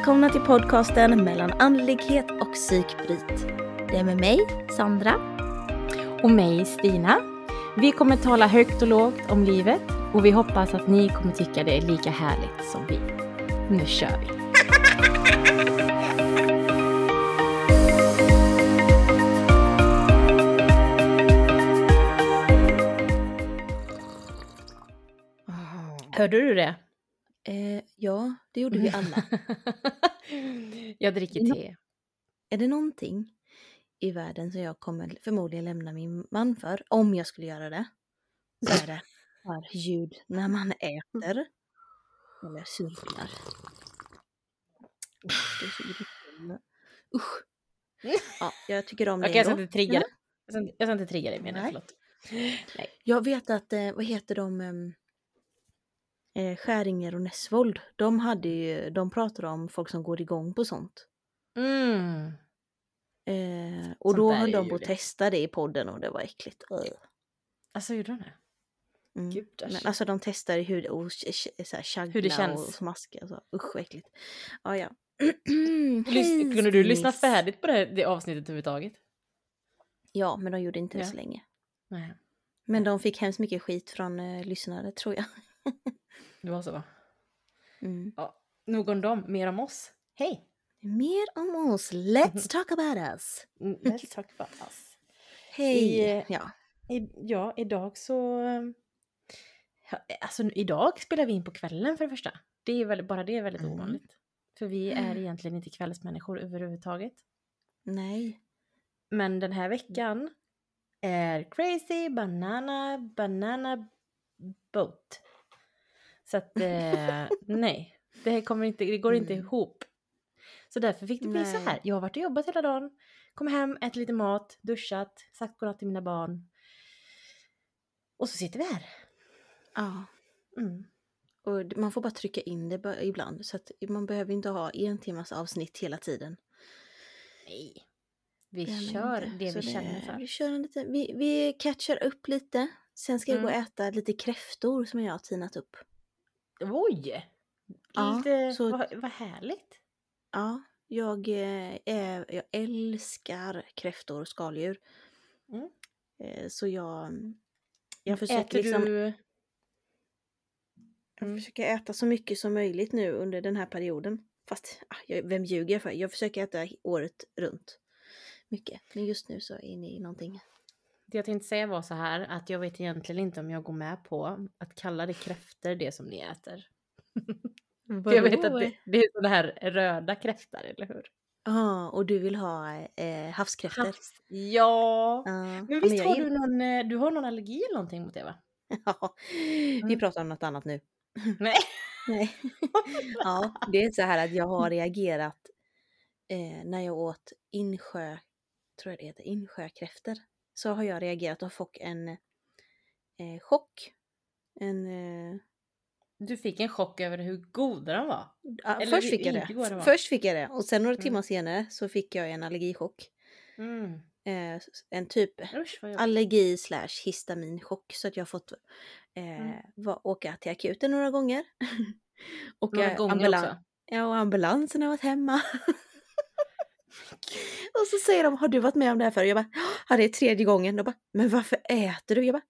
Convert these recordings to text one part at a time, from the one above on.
välkomna till podcasten mellan andlighet och psykbryt. Det är med mig, Sandra. Och mig, Stina. Vi kommer tala högt och lågt om livet och vi hoppas att ni kommer tycka det är lika härligt som vi. Nu kör vi! Hörde du det? Eh, ja, det gjorde vi alla. jag dricker te. Är det någonting i världen som jag kommer förmodligen lämna min man för, om jag skulle göra det, så är det för ljud när man äter eller surfar. Usch. Ja, jag tycker om det Okej, jag ska inte trigga dig. Jag ska inte- Jag trigga dig det, Nej. förlåt. Jag vet att, eh, vad heter de, em, eh, Skäringer och Nessvold, de hade ju, de pratade om folk som går igång på sånt. Mm. Eh, och Sånt då höll de på att testa det i podden och det var äckligt. Ugh. Alltså, gjorde hon det? Mm. Gudars. Men alltså de testade hur och ch- ch- så här, Hur det och känns. smaska och så. Usch vad äckligt. Ja, ja. Lys- Kunde du lyssna färdigt på det, det avsnittet överhuvudtaget? Ja, men de gjorde inte det Ja. så länge. Nej, Men de fick hemskt mycket skit från eh, lyssnare tror jag. det var så. Mm. Ja, nog om dem, mer om oss. Hej! Mer om oss. Let's talk about us. Mm, Let's talk about us. Hej. Eh, Ja. I, ja, idag så... Alltså idag spelar vi in på kvällen för det första. Det är väldigt, bara det är väldigt Mm. ovanligt. För vi är egentligen inte kvällsmänniskor överhuvudtaget. Nej. Men den här veckan är crazy banana banana boat. Så att eh, nej, det kommer inte, det går inte Mm. ihop. Så därför fick det bli så här. Jag har varit och jobbat hela dagen, kom hem, ätit lite mat, duschat, sagt godnatt till mina barn. Och så sitter vi här. Ja. Mm. Och man får bara trycka in det ibland. Så att man behöver inte ha en timmas avsnitt hela tiden. Nej. Vi Det kör inte. det Så vi känner för. Vi, kör en lite, vi, vi catchar upp lite. Sen ska jag gå och Mm. äta lite kräftor som jag har tinat upp. Oj! Ja, Lite, så- vad, vad härligt. Ja, jag, eh, är, jag älskar kräftor och skaldjur. Mm. Eh, Så jag, jag försöker Äter liksom du... Jag Mm. försöker äta så mycket som möjligt nu under den här perioden. Fast ah, vem ljuger jag för? Jag försöker äta året runt. Mycket. Men just nu så är inne i någonting. Det jag tänkte säga var så här att jag vet egentligen inte om jag går med på att kalla det kräftor det som ni äter. För jag vet att det, det är sådana här röda kräftor, eller hur? Ja, och du vill ha eh, havskräftor? Havs... Ja! Ja, Men visst jag har du någon, eh, du har någon allergi eller någonting mot det va? Ja, vi Mm. pratar om något annat nu. Nej. Nej. ja, det är så här att jag har reagerat eh, när jag åt insjö, tror jag det heter, insjökräftor. Så har jag reagerat och fått en eh, chock. En, eh, Du fick en chock över hur goda de var. ja, Eller först fick jag det det. Först fick jag det och sen några Mm. timmar senare så fick jag en allergichock. Mm. Eh, en typ Usch allergi slash histaminchock så att jag har fått eh, Mm. va, åka till akuten några gånger. och Några eh, gånger ambulan- också. Ja, och ambulansen har varit hemma. och så säger de, har du varit med om det här förr? Jag bara, ja det är tredje gången. De bara, men varför äter du? Jag bara,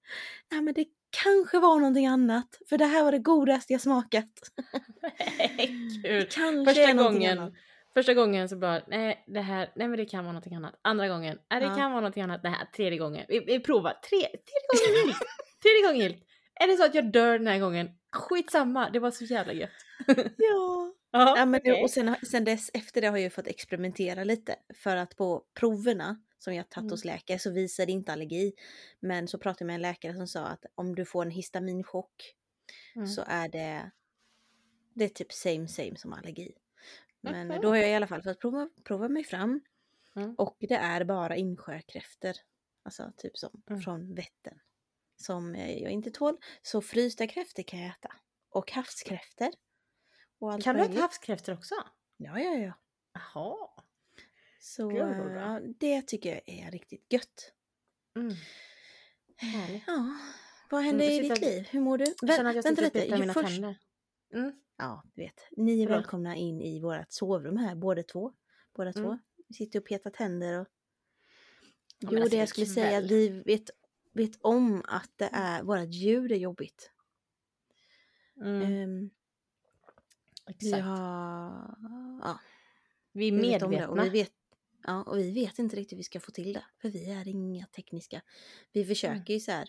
nej men det kanske var någonting annat. För det här var det godaste jag smakat. Nej, kul. Kanske Första gången, annat. första gången så bara, nej det här, nej men det kan vara någonting annat. Andra gången, nej det Ja. kan vara någonting annat. Det här, tredje gången, vi, vi provar. Tre, tredje gången gillt. Tredje gången gillt. Är det så att jag dör den här gången, skitsamma, det var så jävla gött. Ja. Ja, ja men, okej. Och sen, sen dess, efter det har jag ju fått experimentera lite. För att på proverna som jag tagit Mm. hos läkare så visar det inte allergi. Men så pratade jag med en läkare som sa att om du får en histaminchock Mm. så är det, det är typ same same som allergi. Men Mhm. då har jag i alla fall fått prova, prova mig fram. Mm. Och det är bara insjökräftor. Alltså typ som Mm. från Vättern. Som eh, jag inte tål. Så frysta kräftor kan jag äta. Och havskräftor. Och allt Kan du äta havskräftor också? Ja, ja, ja. Jaha. Så Gud, vad eh, ja, det tycker jag är riktigt gött. Mm. Härligt. Ja, vad händer jag i ditt liv? Hur mår du? Jag vänta lite. ju mina först. Mm. ja, du vet. Ni är Bra. välkomna in i vårt sovrum här, båda två. Båda Mm. två. Vi sitter och petar tänder och... Ja, jo, alltså, det jag skulle säga att vi vet, vet om att det är, vårat ljud är jobbigt. Mm, vi exakt. har... Ja, Vi är vi vet om det. medvetna. Och vi vet, ja, och vi vet inte riktigt hur vi ska få till det. För vi är inga tekniska. Vi försöker ju så här.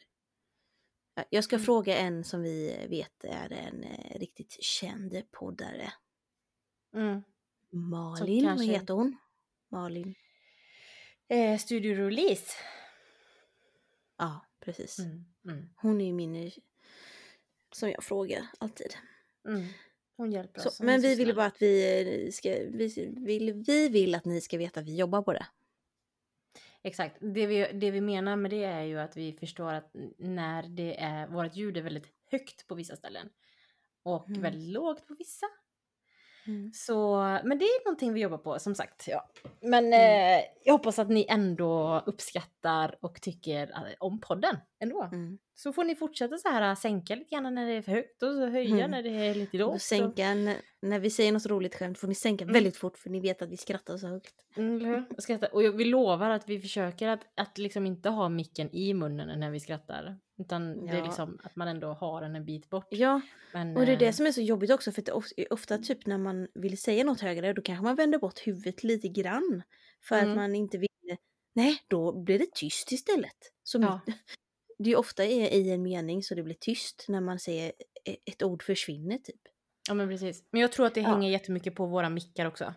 Ja, Jag ska Mm. fråga en som vi vet är en eh, riktigt känd poddare. Mm. Malin, kanske- vad heter hon? Malin. Eh, Studio Release. Ja, precis. Mm. Mm. Hon är ju min som jag frågar alltid. Mm. Hon hjälper Så, oss. Är men så vi vill bara att vi eh, ska, vi vill, vi vill att ni ska veta att vi jobbar på det. Exakt. Det vi, det vi menar med det är ju att vi förstår att när det är, vårt ljud är väldigt högt på vissa ställen och Mm. väldigt lågt på vissa. Så, men det är någonting vi jobbar på som sagt. Ja. Men Mm. eh, jag hoppas att ni ändå uppskattar och tycker eh, om podden ändå. Mm. Så får ni fortsätta så här sänka lite grann när det är för högt och så höja Mm. när det är lite lågt. sänka, när vi säger något roligt skämt får ni sänka Mm. väldigt fort för ni vet att vi skrattar så högt. Mm, skrattar. Och vi lovar att vi försöker att, att liksom inte ha micken i munnen när vi skrattar. Utan det är Ja. liksom att man ändå har den en bit bort. Ja, Men, och det är eh, det som är så jobbigt också för att ofta typ när man vill säga något högre då kanske man vänder bort huvudet lite grann. För Mm. att man inte vill, nej då blir det tyst istället. Så Ja. Det är ofta i, en mening så det blir tyst när man säger e- ett ord försvinner typ. Ja men precis. Men jag tror att det Ja. hänger jättemycket på våra mickar också.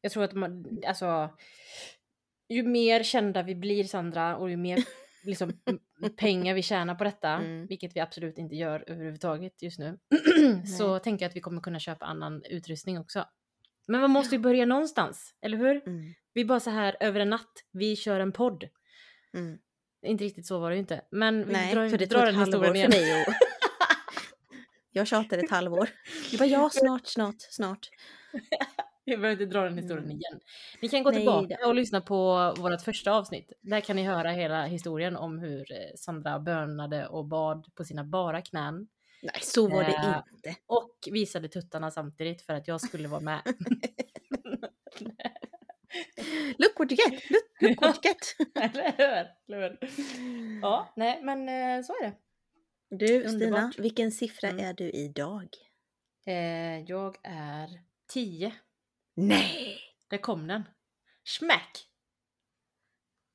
Jag tror att man, alltså. Ju mer kända vi blir Sandra och ju mer liksom, pengar vi tjänar på detta, Mm. vilket vi absolut inte gör överhuvudtaget just nu, så tänker jag att vi kommer kunna köpa annan utrustning också. Men man måste ju börja någonstans, eller hur? Mm. Vi bara så här över en natt, vi kör en podd. Mm. Inte riktigt så var det ju inte. Men vi Nej, drar, för det drar tog den ett halvår historien för mig. Och... jag tjatade ett halvår. Du bara ja, snart, snart, snart. Vi behöver inte dra den historien Mm. igen. Ni kan gå Nej tillbaka då. och lyssna på vårt första avsnitt. Där kan ni höra hela historien om hur eh, Sandra bönade och bad på sina bara knän. Nej, så var det Eh, inte. Och visade tuttarna samtidigt för att jag skulle vara med. Look what you get! Look, look what you get! eller hur? Eller hur? Ja, nej men eh, så är det. Du Stina, Underbart. vilken siffra Mm. är du idag? Eh, jag är 10. Nej! Där kom den. Smack!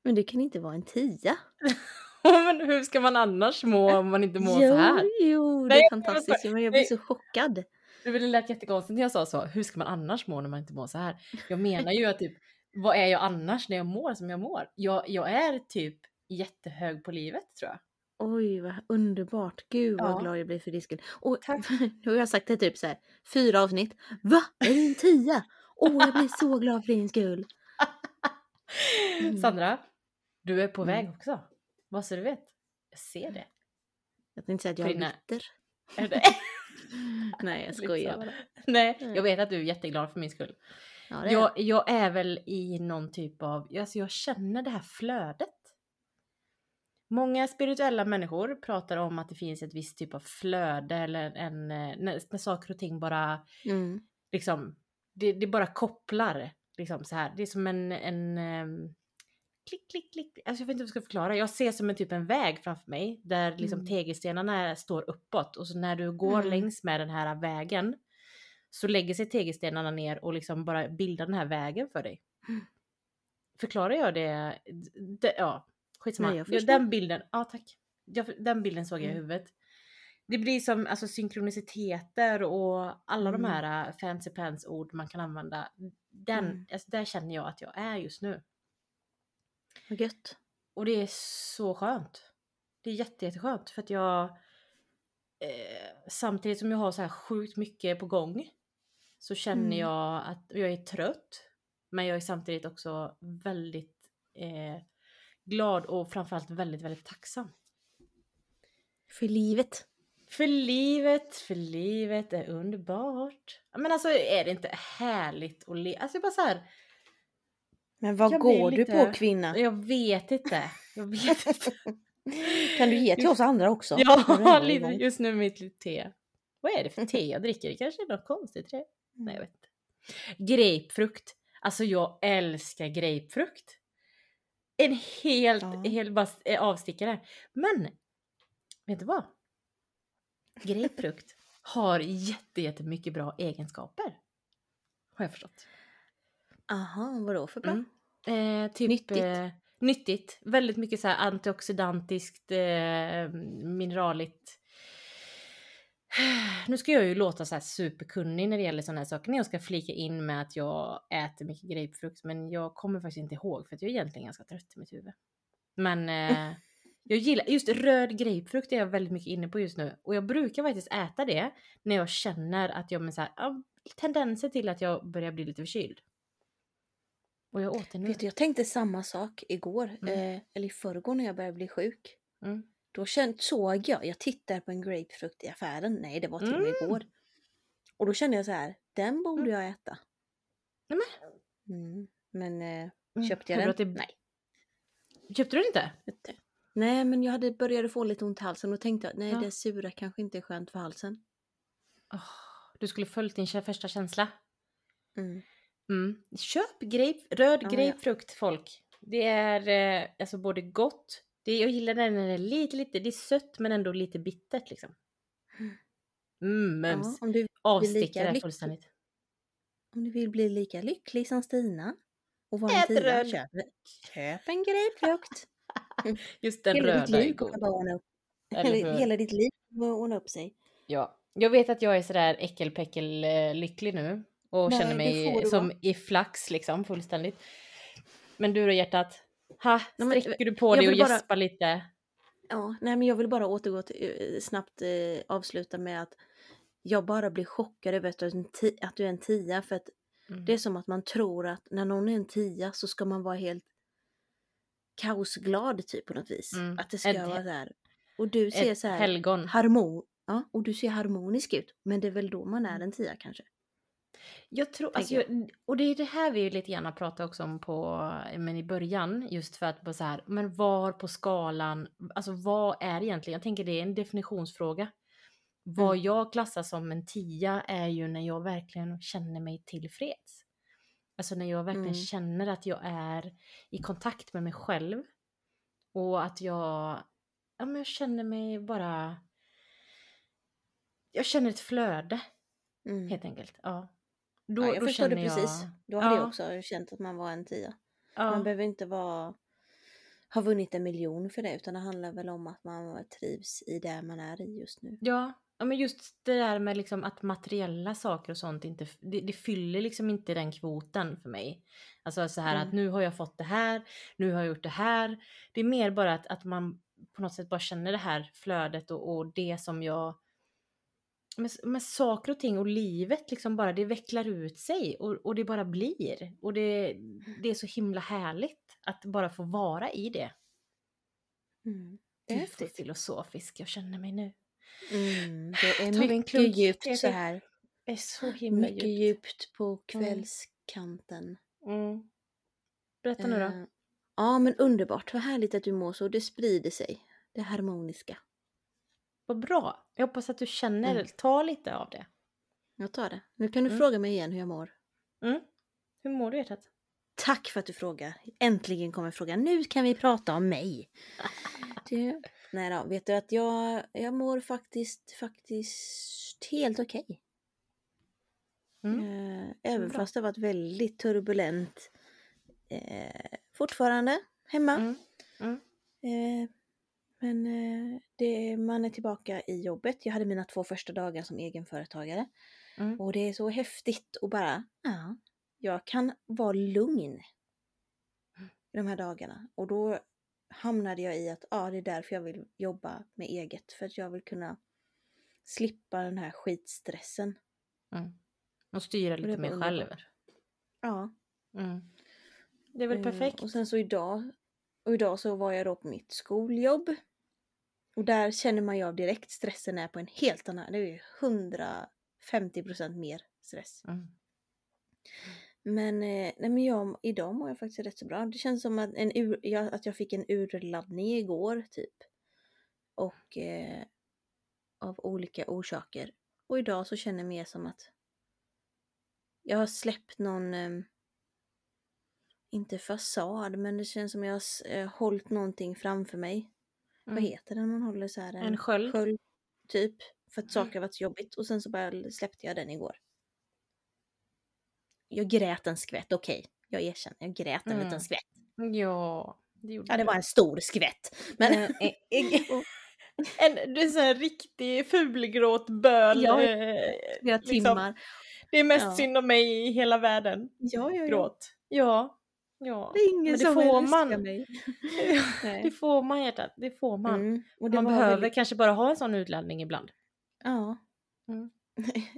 Men det kan inte vara en tia. men hur ska man annars må om man inte mår jo, så här? jo, det Nej, är fantastiskt. skojar. Men jag blir Nej. så chockad. Det lät jättekonstigt när jag sa så. Hur ska man annars må när man inte mår så här? Jag menar ju att typ, vad är jag annars när jag mår som jag mår? Jag, jag är typ jättehög på livet tror jag. Oj, vad underbart. Gud vad Ja. glad jag blir för din skull. Och Tack. nu har jag sagt det typ så här, fyra avsnitt. Va? Är det en tia? Åh, jag blir så glad för din skull. Mm. Sandra, du är på Mm. väg också. Vad så du vet. Jag ser det. Jag tänkte säga att jag är Kvinna. bitter. Är det? Nej, jag Lite skojar. Nej, jag vet att du är jätteglad för min skull. Ja, är Jag, jag är väl i någon typ av, alltså jag känner det här flödet. Många spirituella människor pratar om att det finns ett visst typ av flöde eller en, eh, när, när saker och ting bara Mm. liksom, det, det bara kopplar. Liksom så här. Det är som en, en ehm, klick, klick, klick. Alltså jag vet inte hur jag ska förklara. Jag ser som en typ en väg framför mig där liksom Mm. tegelstenarna står uppåt och så när du går Mm. längs med den här vägen så lägger sig tegelstenarna ner och liksom bara bildar den här vägen för dig. Förklarar jag det? det ja, skitsamma. Nej, jag den bilden, ja tack. Jag, den bilden såg jag i Mm. huvudet. Det blir som alltså, synkroniciteter och alla Mm. de här äh, fancy pants ord man kan använda. Den, Mm. alltså, där känner jag att jag är just nu. Vad gött. Och det är så skönt. Det är jätte, jätteskönt för att jag eh, samtidigt som jag har så här sjukt mycket på gång så känner Mm. jag att jag är trött. Men jag är samtidigt också väldigt eh, glad och framförallt väldigt, väldigt tacksam. För livet. För livet, för livet är underbart. Men alltså är det inte härligt att leva? Alltså bara så här, Men vad går lite- du på kvinna? jag vet inte. Jag vet inte. Kan du ge till oss andra också? Ja, just nu mitt te. Vad är det för te jag dricker? Det kanske är något konstigt te? Nej, jag vet inte. Grapefrukt. Alltså jag älskar grapefrukt. En helt, Ja. helt bara eh, avstickare. Men, vet du vad? Grapefrukt har jätte, jättemycket bra egenskaper. Har jag förstått. Aha, vadå för bra? Mm. Eh, typ, Nyttigt. Eh, nyttigt. Väldigt mycket så här antioxidantiskt, eh, mineraligt. Nu ska jag ju låta så här superkunnig när det gäller sådana här saker när jag ska flika in med att jag äter mycket grapefrukt men jag kommer faktiskt inte ihåg för att jag är egentligen ganska trött i mitt huvud. Men eh, jag gillar, just röd grapefrukt är jag väldigt mycket inne på just nu och jag brukar faktiskt äta det när jag känner att jag med så här, ja, tendenser till att jag börjar bli lite förkyld. Och jag åt det nu. Vet du, jag tänkte samma sak igår, Mm. eh, eller i förrgår när jag började bli sjuk. Mm. Då såg jag, jag tittade på en grapefrukt i affären, nej det var till och med Mm. igår. Och då kände jag så här, den borde Mm. jag äta. Nej, Mm. Men eh, Mm. köpte jag den? det- Nej. Köpte du det inte? Nej men jag hade började få lite ont i halsen och tänkte nej Ja. det sura kanske inte är skönt för halsen. Åh, du skulle följt din första känsla. Mm. Mm. Köp grape, röd Ja, ja. grapefrukt folk. Det är eh, alltså både gott, det, jag gillar när den är lite, lite, det är sött men ändå lite bittert liksom. Mm, mums. Ja, om, du, Avstickare fullständigt. om du vill bli lika lycklig som Stina och vara en tia, köp, köp en grapefrukt. Just den Hela ditt röda är liv kommer bara ordna upp, hela, hela ditt liv kommer ordna upp sig. Ja. Jag vet att jag är sådär äckelpäckel eh, lycklig nu. Och Nej, känner det mig som i flax liksom fullständigt. Men du då hjärtat? Ha, sträcker du på dig och bara- gäspar lite? Ja, nej men jag vill bara återgå till, eh, snabbt eh, avsluta med att jag bara blir chockad över att du, är en ti- att du är en tia för att Mm. det är som att man tror att när någon är en tia så ska man vara helt kaosglad typ på något vis. Mm. Att det ska Ett- vara här. Och du ser så här helgon. harmon, ja, och du ser harmonisk ut. Men det är väl då man Mm. är en tia kanske. Jag tror, alltså, jag, och det är det här vi lite grann har pratat också om på, men i början, just för att bara så här, men var på skalan, alltså vad är egentligen, jag tänker det är en definitionsfråga. Vad Mm. jag klassar som en tia är ju när jag verkligen känner mig tillfreds. Alltså när jag verkligen Mm. känner att jag är i kontakt med mig själv. Och att jag, ja men jag känner mig bara, jag känner ett flöde Mm. helt enkelt. Ja. Då, ja, jag då förstår det precis. Jag, Då hade jag Ja. också känt att man var en tia. ja, Man behöver inte vara, ha vunnit en miljon för det utan det handlar väl om att man trivs i det man är i just nu. ja, ja, men just det där med liksom att materiella saker och sånt inte, det, det fyller liksom inte den kvoten för mig. Alltså så här Mm. att nu har jag fått det här, nu har jag gjort det här. Det är mer bara att, att man på något sätt bara känner det här flödet och, och det som jag med, med saker och ting och livet liksom bara det vecklar ut sig och, och det bara blir. Och det, det är så himla härligt att bara få vara i det. Mm. Det är häftigt. filosofisk jag känner mig nu. Mm, det är mycket djupt så här. Det är så himla Mycket djupt. djupt på kvällskanten. Mm. Berätta nu då. Eh, Ja men underbart, vad härligt att du mår så. Det sprider sig. Det harmoniska. Vad bra. Jag hoppas att du känner, Mm. ta lite av det. Jag tar det. Nu kan du Mm. fråga mig igen hur jag mår. Mm. Hur mår du hjärtat? Tack för att du frågar. Äntligen kommer frågan. Nu kan vi prata om mig. Du, nej då, vet du att jag, jag mår faktiskt, faktiskt helt okej. Mm. Eh, även Bra. fast det har varit väldigt turbulent eh, fortfarande hemma. Mm. Mm. Eh, men eh, det, man är tillbaka i jobbet. Jag hade mina två första dagar som egenföretagare. Mm. Och det är så häftigt och bara, ja, jag kan vara lugn i de här dagarna. Och då hamnade jag i att, ja, det är därför jag vill jobba med eget. För att jag vill kunna slippa den här skitstressen. Mm. Och styra lite mer själv. Ja. Mm. Det är väl Eh, perfekt. Och sen så idag, och idag så var jag då på mitt skoljobb. Och där känner man ju av direkt stressen är på en helt annan, det är ju 150% mer stress. Mm. Men, eh, nej men jag, idag mår jag faktiskt rätt så bra. Det känns som att, en ur, jag, att jag fick en urladdning igår typ. Och eh, av olika orsaker. Och idag så känner jag mer som att jag har släppt någon, eh, inte fasad, men det känns som jag har eh, hållit någonting framför mig. Vad Mm. heter det när man håller så här? En sköld. Sköld, typ. För att saker har varit så jobbigt. Och sen så bara släppte jag den igår. Jag grät en skvätt, okej. Jag erkänner, jag grät en Mm. liten skvätt. Ja, det gjorde Ja, det var en stor skvätt. Men... Eh, eh, en, du är en sån här riktig fulgråtböl. Ja, eh, Flera liksom. timmar. Det är mest Ja. synd om mig i hela världen. Ja, ja, ja. Gråt. Ja. Ja. Det är ingen Men det som får älskar man. mig. det får man hjärtat. Det får man. Mm. Och Man behöver väldigt- kanske bara ha en sån utladdning ibland. Ja. Mm.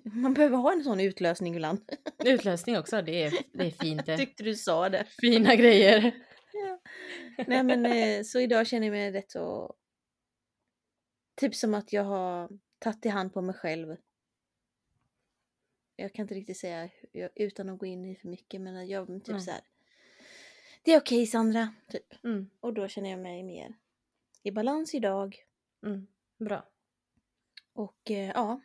Man behöver ha en sån utlösning ibland. Utlösning också, det är, det är fint det. Tyckte du sa det. Fina grejer. Nej men eh, så idag känner jag mig rätt så... Typ som att jag har tagit i hand på mig själv. Jag kan inte riktigt säga utan att gå in i för mycket men jag typ Nej. så här. Det är okej Sandra, typ. Mm, Och då känner jag mig mer i balans idag. mm, bra. Och eh, ja,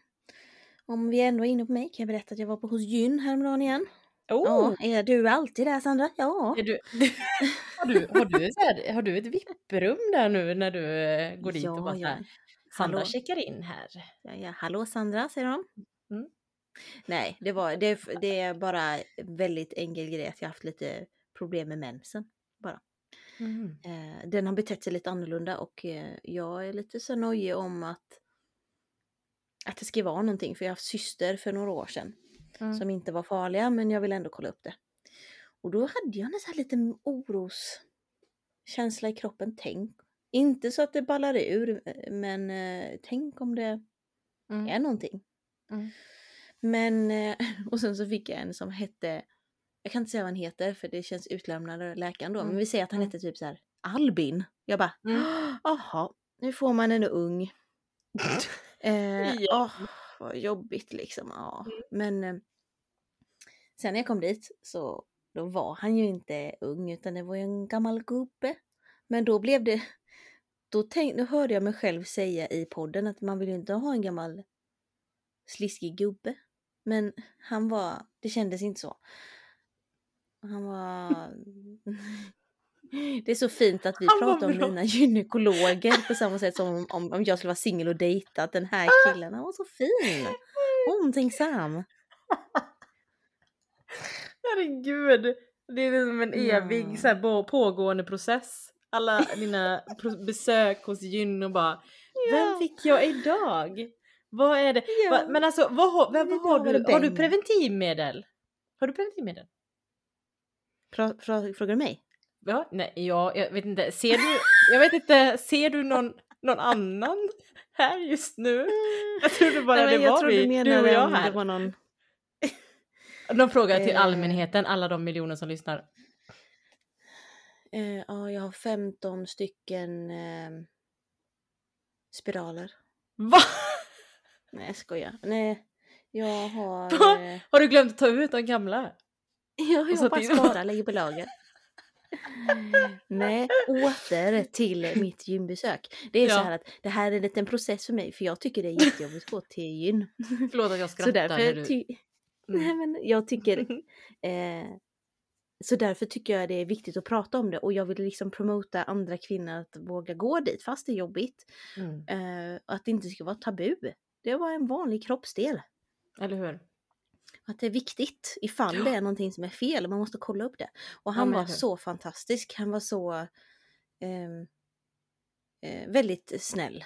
om vi ändå är inne på mig kan jag berätta att jag var på hos gyn häromdagen igen. Oh, Ja, är du alltid där Sandra? Ja. är du, har, du, har, du här, har du ett VIP-rum där nu när du eh, går dit och bara så här, Sandra Hallå. checkar in här. Ja, ja, hallå Sandra, säger de. Mm. Nej, det, var, det, det är bara väldigt enkel grej att jag haft lite problem med mensen. Mm. Eh, den har betett sig lite annorlunda och eh, jag är lite så nojig om att, att det ska vara någonting. För jag har haft syster för några år sedan Mm. som inte var farliga men jag vill ändå kolla upp det. Och då hade jag en sån här liten oroskänsla i kroppen. Tänk, inte så att det ballar ur eh, men eh, tänk om det Mm. är någonting. Mm. Men, och sen så fick jag en som hette, jag kan inte säga vad han heter för det känns utlämnande läkaren då, Mm. men vi säger att han Mm. hette typ så här Albin. Jag bara, Mm. jaha, nu får man en ung. Eh, Ja. åh, vad jobbigt liksom. Ja. Mm. Men eh, sen när jag kom dit så då var han ju inte ung utan det var ju en gammal gubbe. Men då blev det, då, tänk, då hörde jag mig själv säga i podden att man vill ju inte ha en gammal sliskig gubbe. Men han var, det kändes inte så. Han var... Det är så fint att vi Han pratar om mina gynekologer på samma sätt som om, om, jag skulle vara singel och dejta. Den här killen, han var så fin. Omtänksam. Herregud! Det är som en evig Ja. så här, på- pågående process. Alla pro- besök hos gyn och bara Vem Ja. fick jag idag? Vad är det? Ja. Va, men alltså vad, vad, vad har du? Har du preventivmedel? Har du preventivmedel? Pra, fra, frågar du mig? Ja, nej, ja, jag vet inte. Ser du, jag vet inte, ser du någon, någon annan här just nu? Jag trodde bara Nej, det var vi, du du och jag här. Det var någon... De frågar till Eh. allmänheten, alla de miljoner som lyssnar. Eh, ja, jag har 15 stycken eh, spiraler. Va? Nej, jag skojar. Nej, jag har... Va? Eh, Har du glömt att ta ut de gamla? jag så har bara till- sparar, lägger på lager. Nej, åter till mitt gymbesök. Det är så Ja. här att det här är en liten process för mig för jag tycker det är jättejobbigt att gå till gyn. Förlåt att jag Så skrattar därför, när du... ty- Mm. Nej, men jag tycker Eh, så därför tycker jag det är viktigt att prata om det och jag vill liksom promota andra kvinnor att våga gå dit fast det är jobbigt. Mm. Eh, att det inte ska vara tabu. Det var en vanlig kroppsdel. Eller hur? Att det är viktigt ifall det är någonting som är fel. Man måste kolla upp det. Och Ja, han men var så fantastisk. Han var så ehm, eh, väldigt snäll.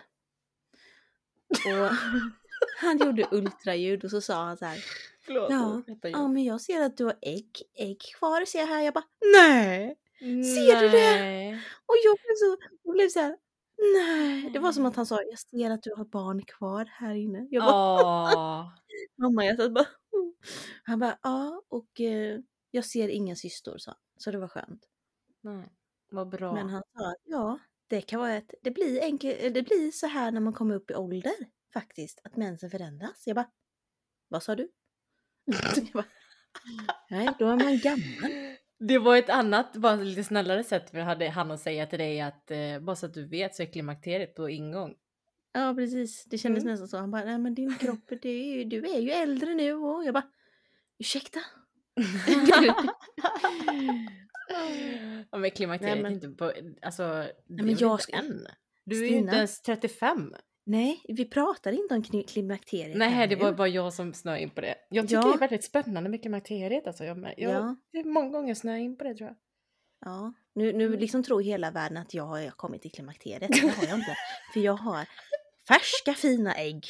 Och han gjorde ultraljud och så sa han så här. Förlåt. Ja, Ja men jag ser att du har ägg, ägg kvar ser jag här. Jag bara nej! ser du det? Och jag blev så, jag blev så här, nej. Det var som att han sa, jag ser att du har barn kvar här inne. Jag bara, mamma hjärtat bara, "Mm." Han bara, ja och eh, jag ser ingen syster sa han. Så det var skönt. Nej. Vad bra. Men han sa, ja det kan vara ett, det blir, enkel, det blir så här när man kommer upp i ålder faktiskt. Att mensen förändras. Jag bara, vad sa du? jag bara, nej då är man gammal. Det var ett annat, bara lite snällare sätt för hade han att säga till dig att eh, bara så att du vet så är klimakteriet på ingång. Ja precis, det kändes Mm. nästan så. Han bara, nej men din kropp, det är ju, du är ju äldre nu och jag bara, ursäkta? ja, men klimakteriet Nej, men- inte på, alltså, det men jag ska- än. Du är ju inte ens 35. Nej, vi pratar inte om kli- klimakteriet Nej, det var bara jag som snöade in på det. Jag tycker Ja. det är väldigt spännande med klimakteriet. Alltså. Jag, jag, Ja. Det är många gånger jag snöar in på det tror jag. Ja, nu, nu Mm. liksom tror hela världen att jag har kommit till klimakteriet. Det har jag inte. För jag har färska fina ägg.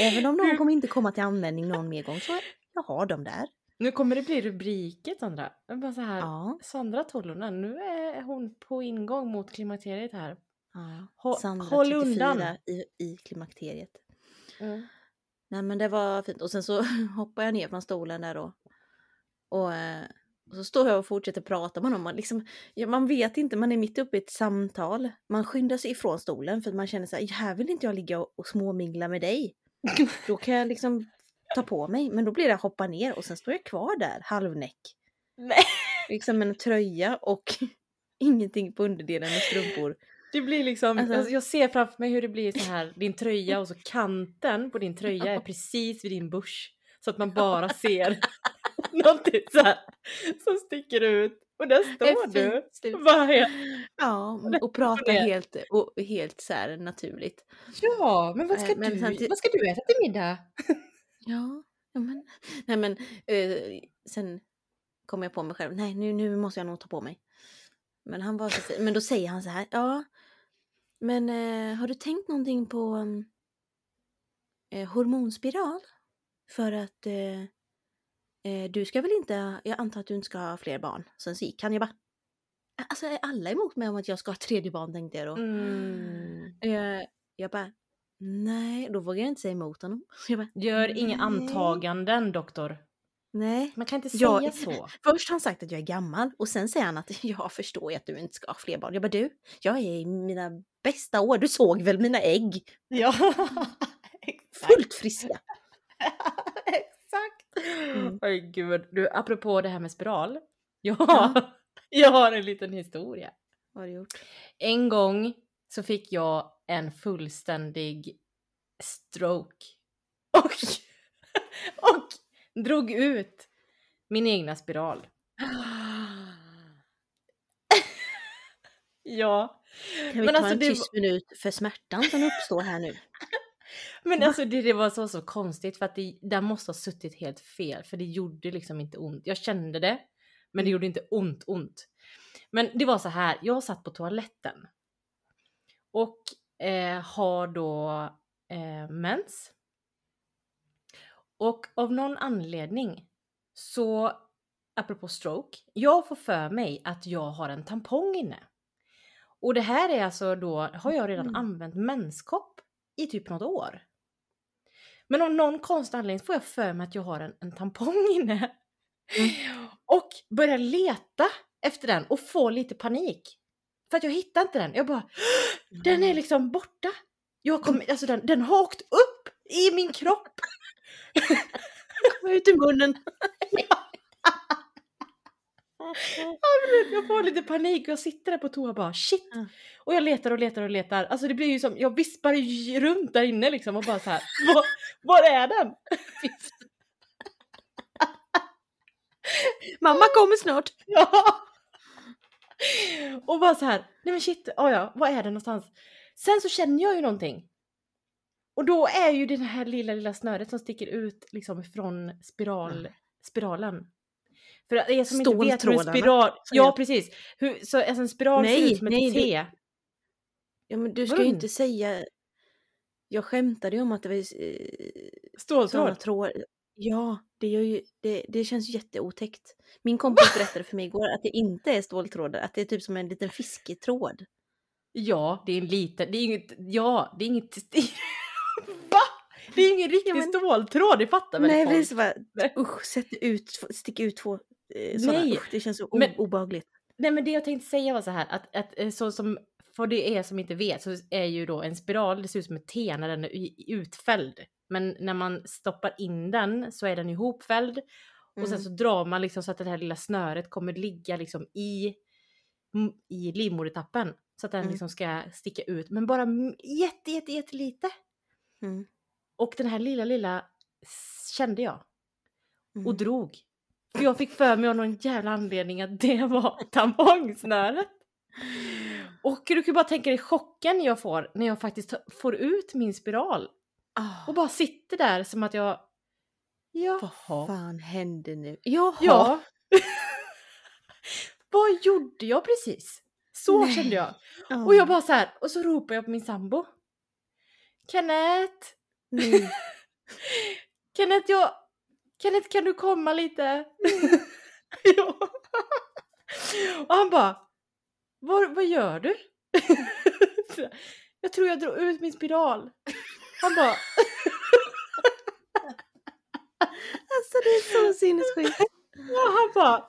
Även om de kommer inte komma till användning någon mer gång så jag har dem där. Nu kommer det bli rubriket Sandra. Bara så här. Ja. Sandra Tollonen, nu är hon på ingång mot klimakteriet här. Ja. Hå- Sandra håll 34 undan. I, i klimakteriet. Mm. Nej men det var fint. Och sen så hoppar jag ner från stolen där då. Och, eh, och så står jag och fortsätter prata med honom. Man, liksom, man vet inte, man är mitt uppe i ett samtal. Man skyndar sig ifrån stolen för man känner så här, här vill inte jag ligga och, och småmingla med dig. Då kan jag liksom ta på mig. Men då blir det att hoppa ner och sen står jag kvar där, halvnäck. Nej. Liksom en tröja och ingenting på underdelen med strumpor. Det blir liksom, Alltså- jag- jag ser framför mig hur det blir så här, din tröja och så kanten på din tröja är precis vid din bush. Så att man bara ser någonting så här som sticker ut. Och där står du. Bara Ja, och prata det. helt, och helt så här naturligt. ja, men vad ska, Eh, men du, samtidigt- vad ska du äta till middag? Ja, men, nej men eh, sen kom jag på mig själv, nej nu, nu måste jag nog ta på mig. Men han var så. Men då säger han så här, ja, men eh, har du tänkt någonting på eh, hormonspiral? För att eh, eh, du ska väl inte, jag antar att du inte ska ha fler barn. Sen så gick han, jag bara, alltså är alla emot mig om att jag ska ha ett tredje barn tänkte jag då. Mm. Eh, jag bara, nej, då vågar jag inte säga emot honom. Jag bara, Gör inga Nej. antaganden doktor. Nej. Man kan inte säga så. Först har han sagt att jag är gammal och sen säger han att jag förstår ju att du inte ska ha fler barn. Jag bara du, jag är i mina bästa år. Du såg väl mina ägg? Ja, exakt. Fullt friska. Exakt. Mm. Oj gud, du apropå det här med spiral. Ja, jag har en liten historia. Vad har du gjort? En gång så fick jag en fullständig stroke. Och, och drog ut min egna spiral. Ja. Kan vi Men ta alltså en tyst minut för smärtan som uppstår här nu? Men alltså det, det var så, så konstigt för att det där måste ha suttit helt fel för det gjorde liksom inte ont. Jag kände det men det Mm. gjorde inte ont ont. Men det var så här, jag satt på toaletten och eh, har då eh, mens. Och av någon anledning så, apropå stroke, jag får för mig att jag har en tampong inne. Och det här är alltså då, har jag redan Mm. använt menskopp i typ något år. Men av någon konstig anledning får jag för mig att jag har en, en tampong inne. Och börjar leta efter den och får lite panik. För att jag hittar inte den. Jag bara, den är liksom borta. Jag kom, alltså den, den har åkt upp i min kropp. Kom ut ur munnen! Jag får lite panik och jag sitter där på toa och bara shit. Och jag letar och letar och letar. Alltså det blir ju som, jag vispar ju runt där inne liksom och bara så här. Var, var är den? Mamma kommer snart! Ja! Och bara så här, nej men shit, oh ja, var är den någonstans? Sen så känner jag ju någonting. Och då är ju det här lilla, lilla snöret som sticker ut liksom från spiral, Mm. spiralen. För att er som inte vet hur en Ståltrådarna, spiral, ja precis. Hur, så alltså en spiral ser Nej, ut som ett nej, det- T. Ja men du ska ju Vadå? inte säga... Jag skämtade ju om att det var eh, Ståltråd. trådar. Ja, det, gör ju, det, det känns jätteotäckt. Min kompis berättade för mig igår att det inte är ståltrådar, att det är typ som en liten fisketråd. Ja, det är en liten, det är inget, ja, det är inget, va? Det är ingen riktig men- ståltråd, det fattar väl Nej, folk? precis. Bara, Nej. usch, sätt ut, stick ut två eh, sådana. Nej, Usch, det känns så men- obehagligt. Nej men det jag tänkte säga var så här att, att eh, så som för det är som inte vet så är ju då en spiral, det ser ut som ett T när den är i- utfälld. Men när man stoppar in den så är den ihopfälld och sen Mm. så drar man liksom så att det här lilla snöret kommer ligga liksom i, i livmodertappen. Så att den Mm. liksom ska sticka ut. Men bara jätte, jätte, jättelite. Mm. Och den här lilla, lilla kände jag. Mm. och drog. För jag fick för mig av någon jävla anledning att det var tampongsnöret. Och du kan ju bara tänka dig chocken jag får när jag faktiskt får ut min spiral. Ah, Och bara sitter där som att jag... vad Jaha. fan hände nu? Jaha! Ja. Vad gjorde jag precis? Så Nej. kände jag. Ja. Och jag bara så här, och så ropar jag på min sambo. Kenneth! Nej. Kenneth, jag... Kenneth, kan du komma lite? ja. Och han bara, vad, vad gör du? jag tror jag drog ut min spiral. Han bara, Alltså det är så sinnessjukt. och han bara,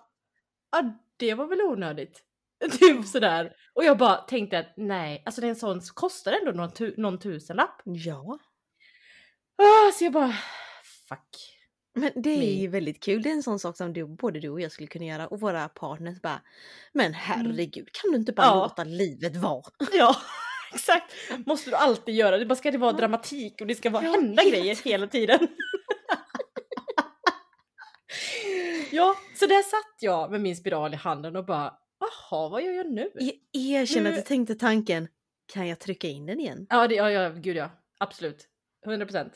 ja det var väl onödigt. Typ sådär. Och jag bara tänkte att nej, alltså det är en sån kostar ändå någon, tu, någon tusenlapp. Ja. Ah, så jag bara, fuck. Men det är ju väldigt kul. Det är en sån sak som du, både du och jag skulle kunna göra och våra partners bara Men herregud, kan du inte bara Mm. Ja. låta livet vara? Ja, exakt. Måste du alltid göra. Det bara ska det vara dramatik och det ska vara Ja, hända helt. grejer hela tiden. ja, så där satt jag med min spiral i handen och bara, jaha, vad gör jag nu? Jag erkänner att Nu- du tänkte tanken Kan jag trycka in den igen? Ja, det, ja, ja, gud ja. Absolut. 100 procent.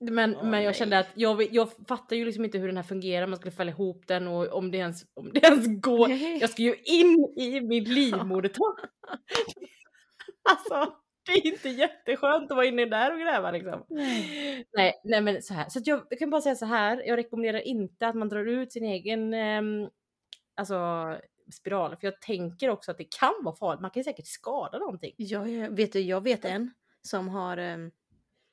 Men, Åh, men jag nej. kände att jag, jag fattar ju liksom inte hur den här fungerar, man skulle fälla ihop den och om det ens, om det ens går. Jag ska ju in i min livmodertopp. alltså, det är inte jätteskönt att vara inne där och gräva liksom. Nej. Nej, nej men så här. Så att jag, jag kan bara säga så här. Jag rekommenderar inte att man drar ut sin egen ehm, alltså, spiral. För jag tänker också att det kan vara farligt. Man kan säkert skada någonting. Ja, jag vet, jag vet en som har em,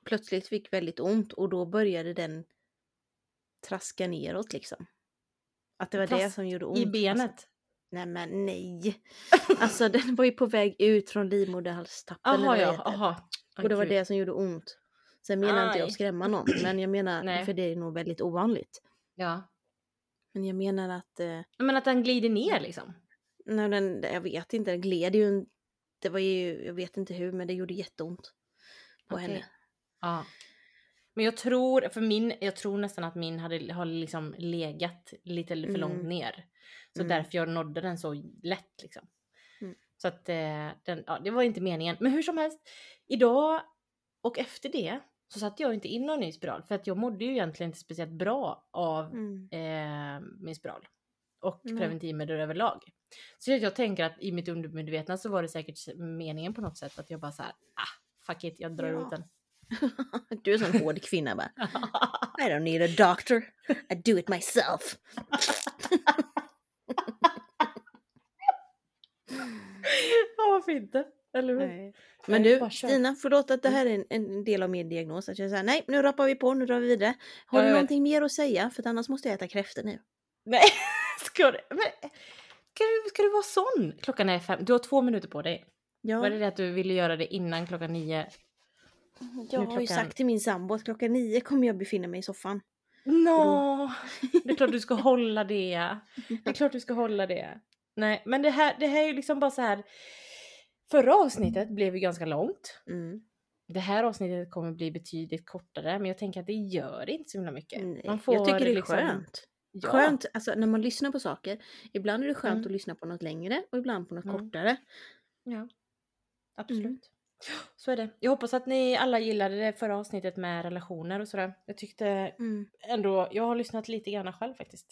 plötsligt fick väldigt ont och då började den traska neråt liksom. Att det var det Fast som gjorde ont. I benet. Alltså, nej men nej. Alltså den var ju på väg ut från livmoderhalstappen. Jaha det ja, jaha. Och det var Gud. det som gjorde ont. Sen menar inte jag Aj. att skrämma någon, men jag menar, Nej. för det är nog väldigt ovanligt. Ja. Men jag menar att, eh, Men att den glider ner liksom. när den, jag vet inte, den gled ju, en- det var ju, jag vet inte hur, men det gjorde jätteont på Okej. henne. Ja. Men jag tror, för min, jag tror nästan att min hade har liksom legat lite för Mm. långt ner. Så Mm. därför jag nådde den så lätt liksom. Mm. Så att eh, den, ja, det var inte meningen. Men hur som helst, idag och efter det så satte jag inte in någon ny spiral. För att jag mådde ju egentligen inte speciellt bra av Mm. eh, min spiral. Och Nej. preventivmedel överlag. Så jag, jag tänker att i mitt undermedvetna så var det säkert meningen på något sätt att jag bara så här, ah, fuck it, jag drar Ja. ut den. Du är en sån hård kvinna bara. I don't need a doctor, I do it myself. Ja, varför inte? Eller hur? Nej. Men du. Stina, förlåt att det här är en, en del av min diagnos. Att jag säger nej, nu rappar vi på, nu drar vi vidare. Har du någonting mer att säga? För annars måste jag äta kräftor nu. Nej, ska du? Men, ska, du ska du vara sån? Klockan är fem, du har två minuter på dig. Ja, Var det det att du ville göra det innan klockan nio? jag nu har ju klockan- sagt till min sambo att klockan nio kommer jag befinna mig i soffan. Nå, det är klart du ska hålla det. Det är klart du ska hålla det. Nej, men det här, det här är ju liksom bara så här. Förra avsnittet blev ju ganska långt. Mm. Det här avsnittet kommer bli betydligt kortare, men jag tänker att det gör inte så himla mycket. Nej, Man får jag tycker det är liksom- skönt. Ja. Skönt, alltså när man lyssnar på saker. Ibland är det skönt Mm. att lyssna på något längre och ibland på något Mm. kortare. Ja, absolut. Mm. Så är det. Jag hoppas att ni alla gillade det förra avsnittet med relationer och sådär. Jag tyckte Mm. ändå, jag har lyssnat lite grann själv faktiskt.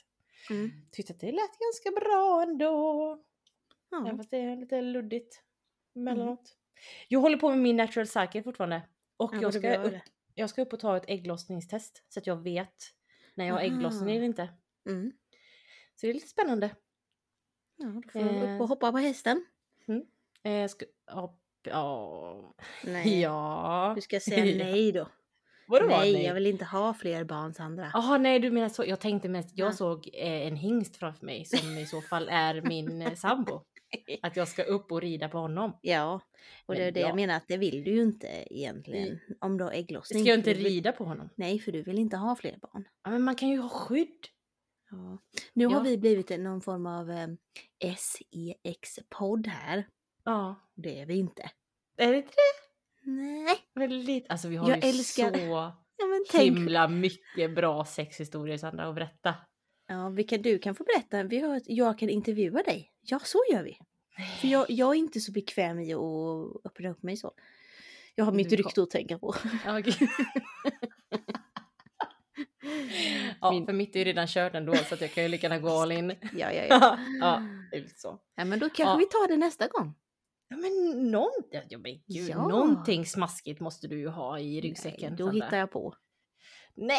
Mm. Tyckte att det lät ganska bra ändå. Även Ja. fast det är lite luddigt emellanåt. Jag håller på med min natural cycle fortfarande. Och Ja, jag, ska upp, jag ska upp och ta ett ägglossningstest så att jag vet när jag har ägglossning eller inte. Mm. Så det är lite spännande. Ja, då får Eh. upp och hoppa på hästen. Eh, ska, ja, ja, Nej, ja. du ska säga nej då. Vadå nej, nej? jag vill inte ha fler barn Sandra. Jaha, nej du menar så. Jag tänkte mest, jag Ja. såg eh, en hingst framför mig som i så fall är min eh, sambo. Att jag ska upp och rida på honom. Ja, och det är det ja. jag menar att det vill du ju inte egentligen. Om du har ägglossning. Ska jag inte rida på honom? Nej, för du vill inte ha fler barn. Ja, men man kan ju ha skydd. Ja. Nu Ja. har vi blivit någon form av eh, SEX-podd här. Ja. Det är vi inte. Är det inte det? Nej. Väldigt. Alltså vi har Jag ju älskar- så Ja, himla mycket bra sexhistorier Sandra att berätta. Ja, vilka du kan få berätta. Vi har jag kan intervjua dig. Ja, så gör vi. För jag, jag är inte så bekväm i att öppna upp mig så. Jag har mitt Du kom- rykte att tänka på. Ja, okej. ja, Min- för mitt är ju redan kört ändå så att jag kan ju lika gärna gå all in. Ja, ja, ja. ja, så. ja men då kanske Ja. vi tar det nästa gång. Ja men, någon, ja, men gud, Ja. någonting smaskigt måste du ju ha i ryggsäcken. Nej, då hittar jag på. Nej!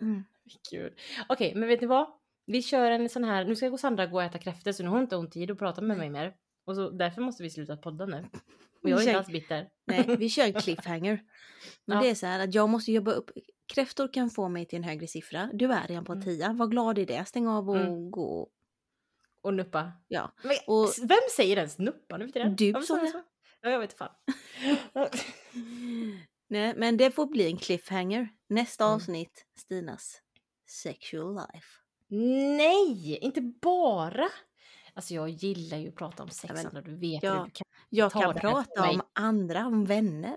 Mm. Gud. Okej, men vet ni vad? Vi kör en sån här, nu ska gå Sandra gå och äta kräftor så nu har hon inte hon tid att prata med mig mer. Och så, därför måste vi sluta podda nu. Och jag är inte alls bitter. Nej, vi kör en cliffhanger. Men Ja. det är så här att jag måste jobba upp. Kräftor kan få mig till en högre siffra. Du är redan på en Mm. tia. Var glad i det. Stäng av och Mm. gå. Och nuppa. Ja. Men, Och- vem säger ens nuppa nu för tiden? Du sa det. Ja, jag vet fan. Nej, men det får bli en cliffhanger. Nästa Mm. avsnitt, Stinas sexual life. Nej, inte bara! Alltså jag gillar ju att prata om sex, Sandra, du vet ja. hur du kan. Jag kan prata om andra, om vänner.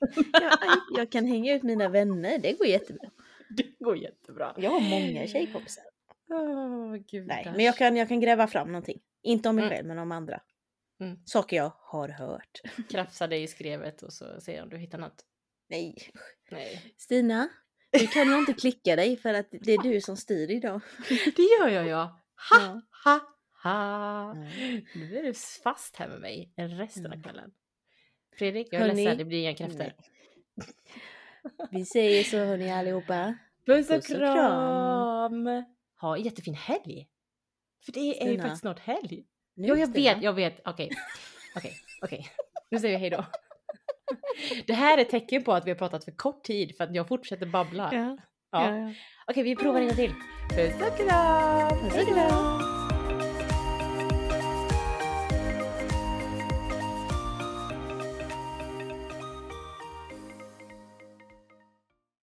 jag, jag kan hänga ut mina vänner, det går jättebra. Det går jättebra. Jag har många tjejkompisar. Gud. Nej, men jag kan, jag kan gräva fram någonting. Inte om mig Mm. själv, men om andra. Mm. Saker jag har hört. krafsa dig i skrevet och så ser om du hittar något. Nej. Nej. Stina, nu kan jag inte klicka dig för att det är du som styr idag. Det gör jag ja. Ha, Ja. ha, ha. Mm. Nu är du fast här med mig resten av Mm. kvällen. Fredrik, jag är Hörni, ledsen, det blir inga kräftor. Vi säger så hörni allihopa. Puss och Puss och kram! Ha en jättefin helg! För det är ju Stina. faktiskt snart helg. Nu, Jo, jag Stina. vet, jag vet. Okej, okej, okej. Nu säger vi hej då. Det här är tecken på att vi har pratat för kort tid för att jag fortsätter babbla. Ja, Ja. ja, ja. Okej, vi provar en gång till. Puss och kram! Puss och Hej då! kram.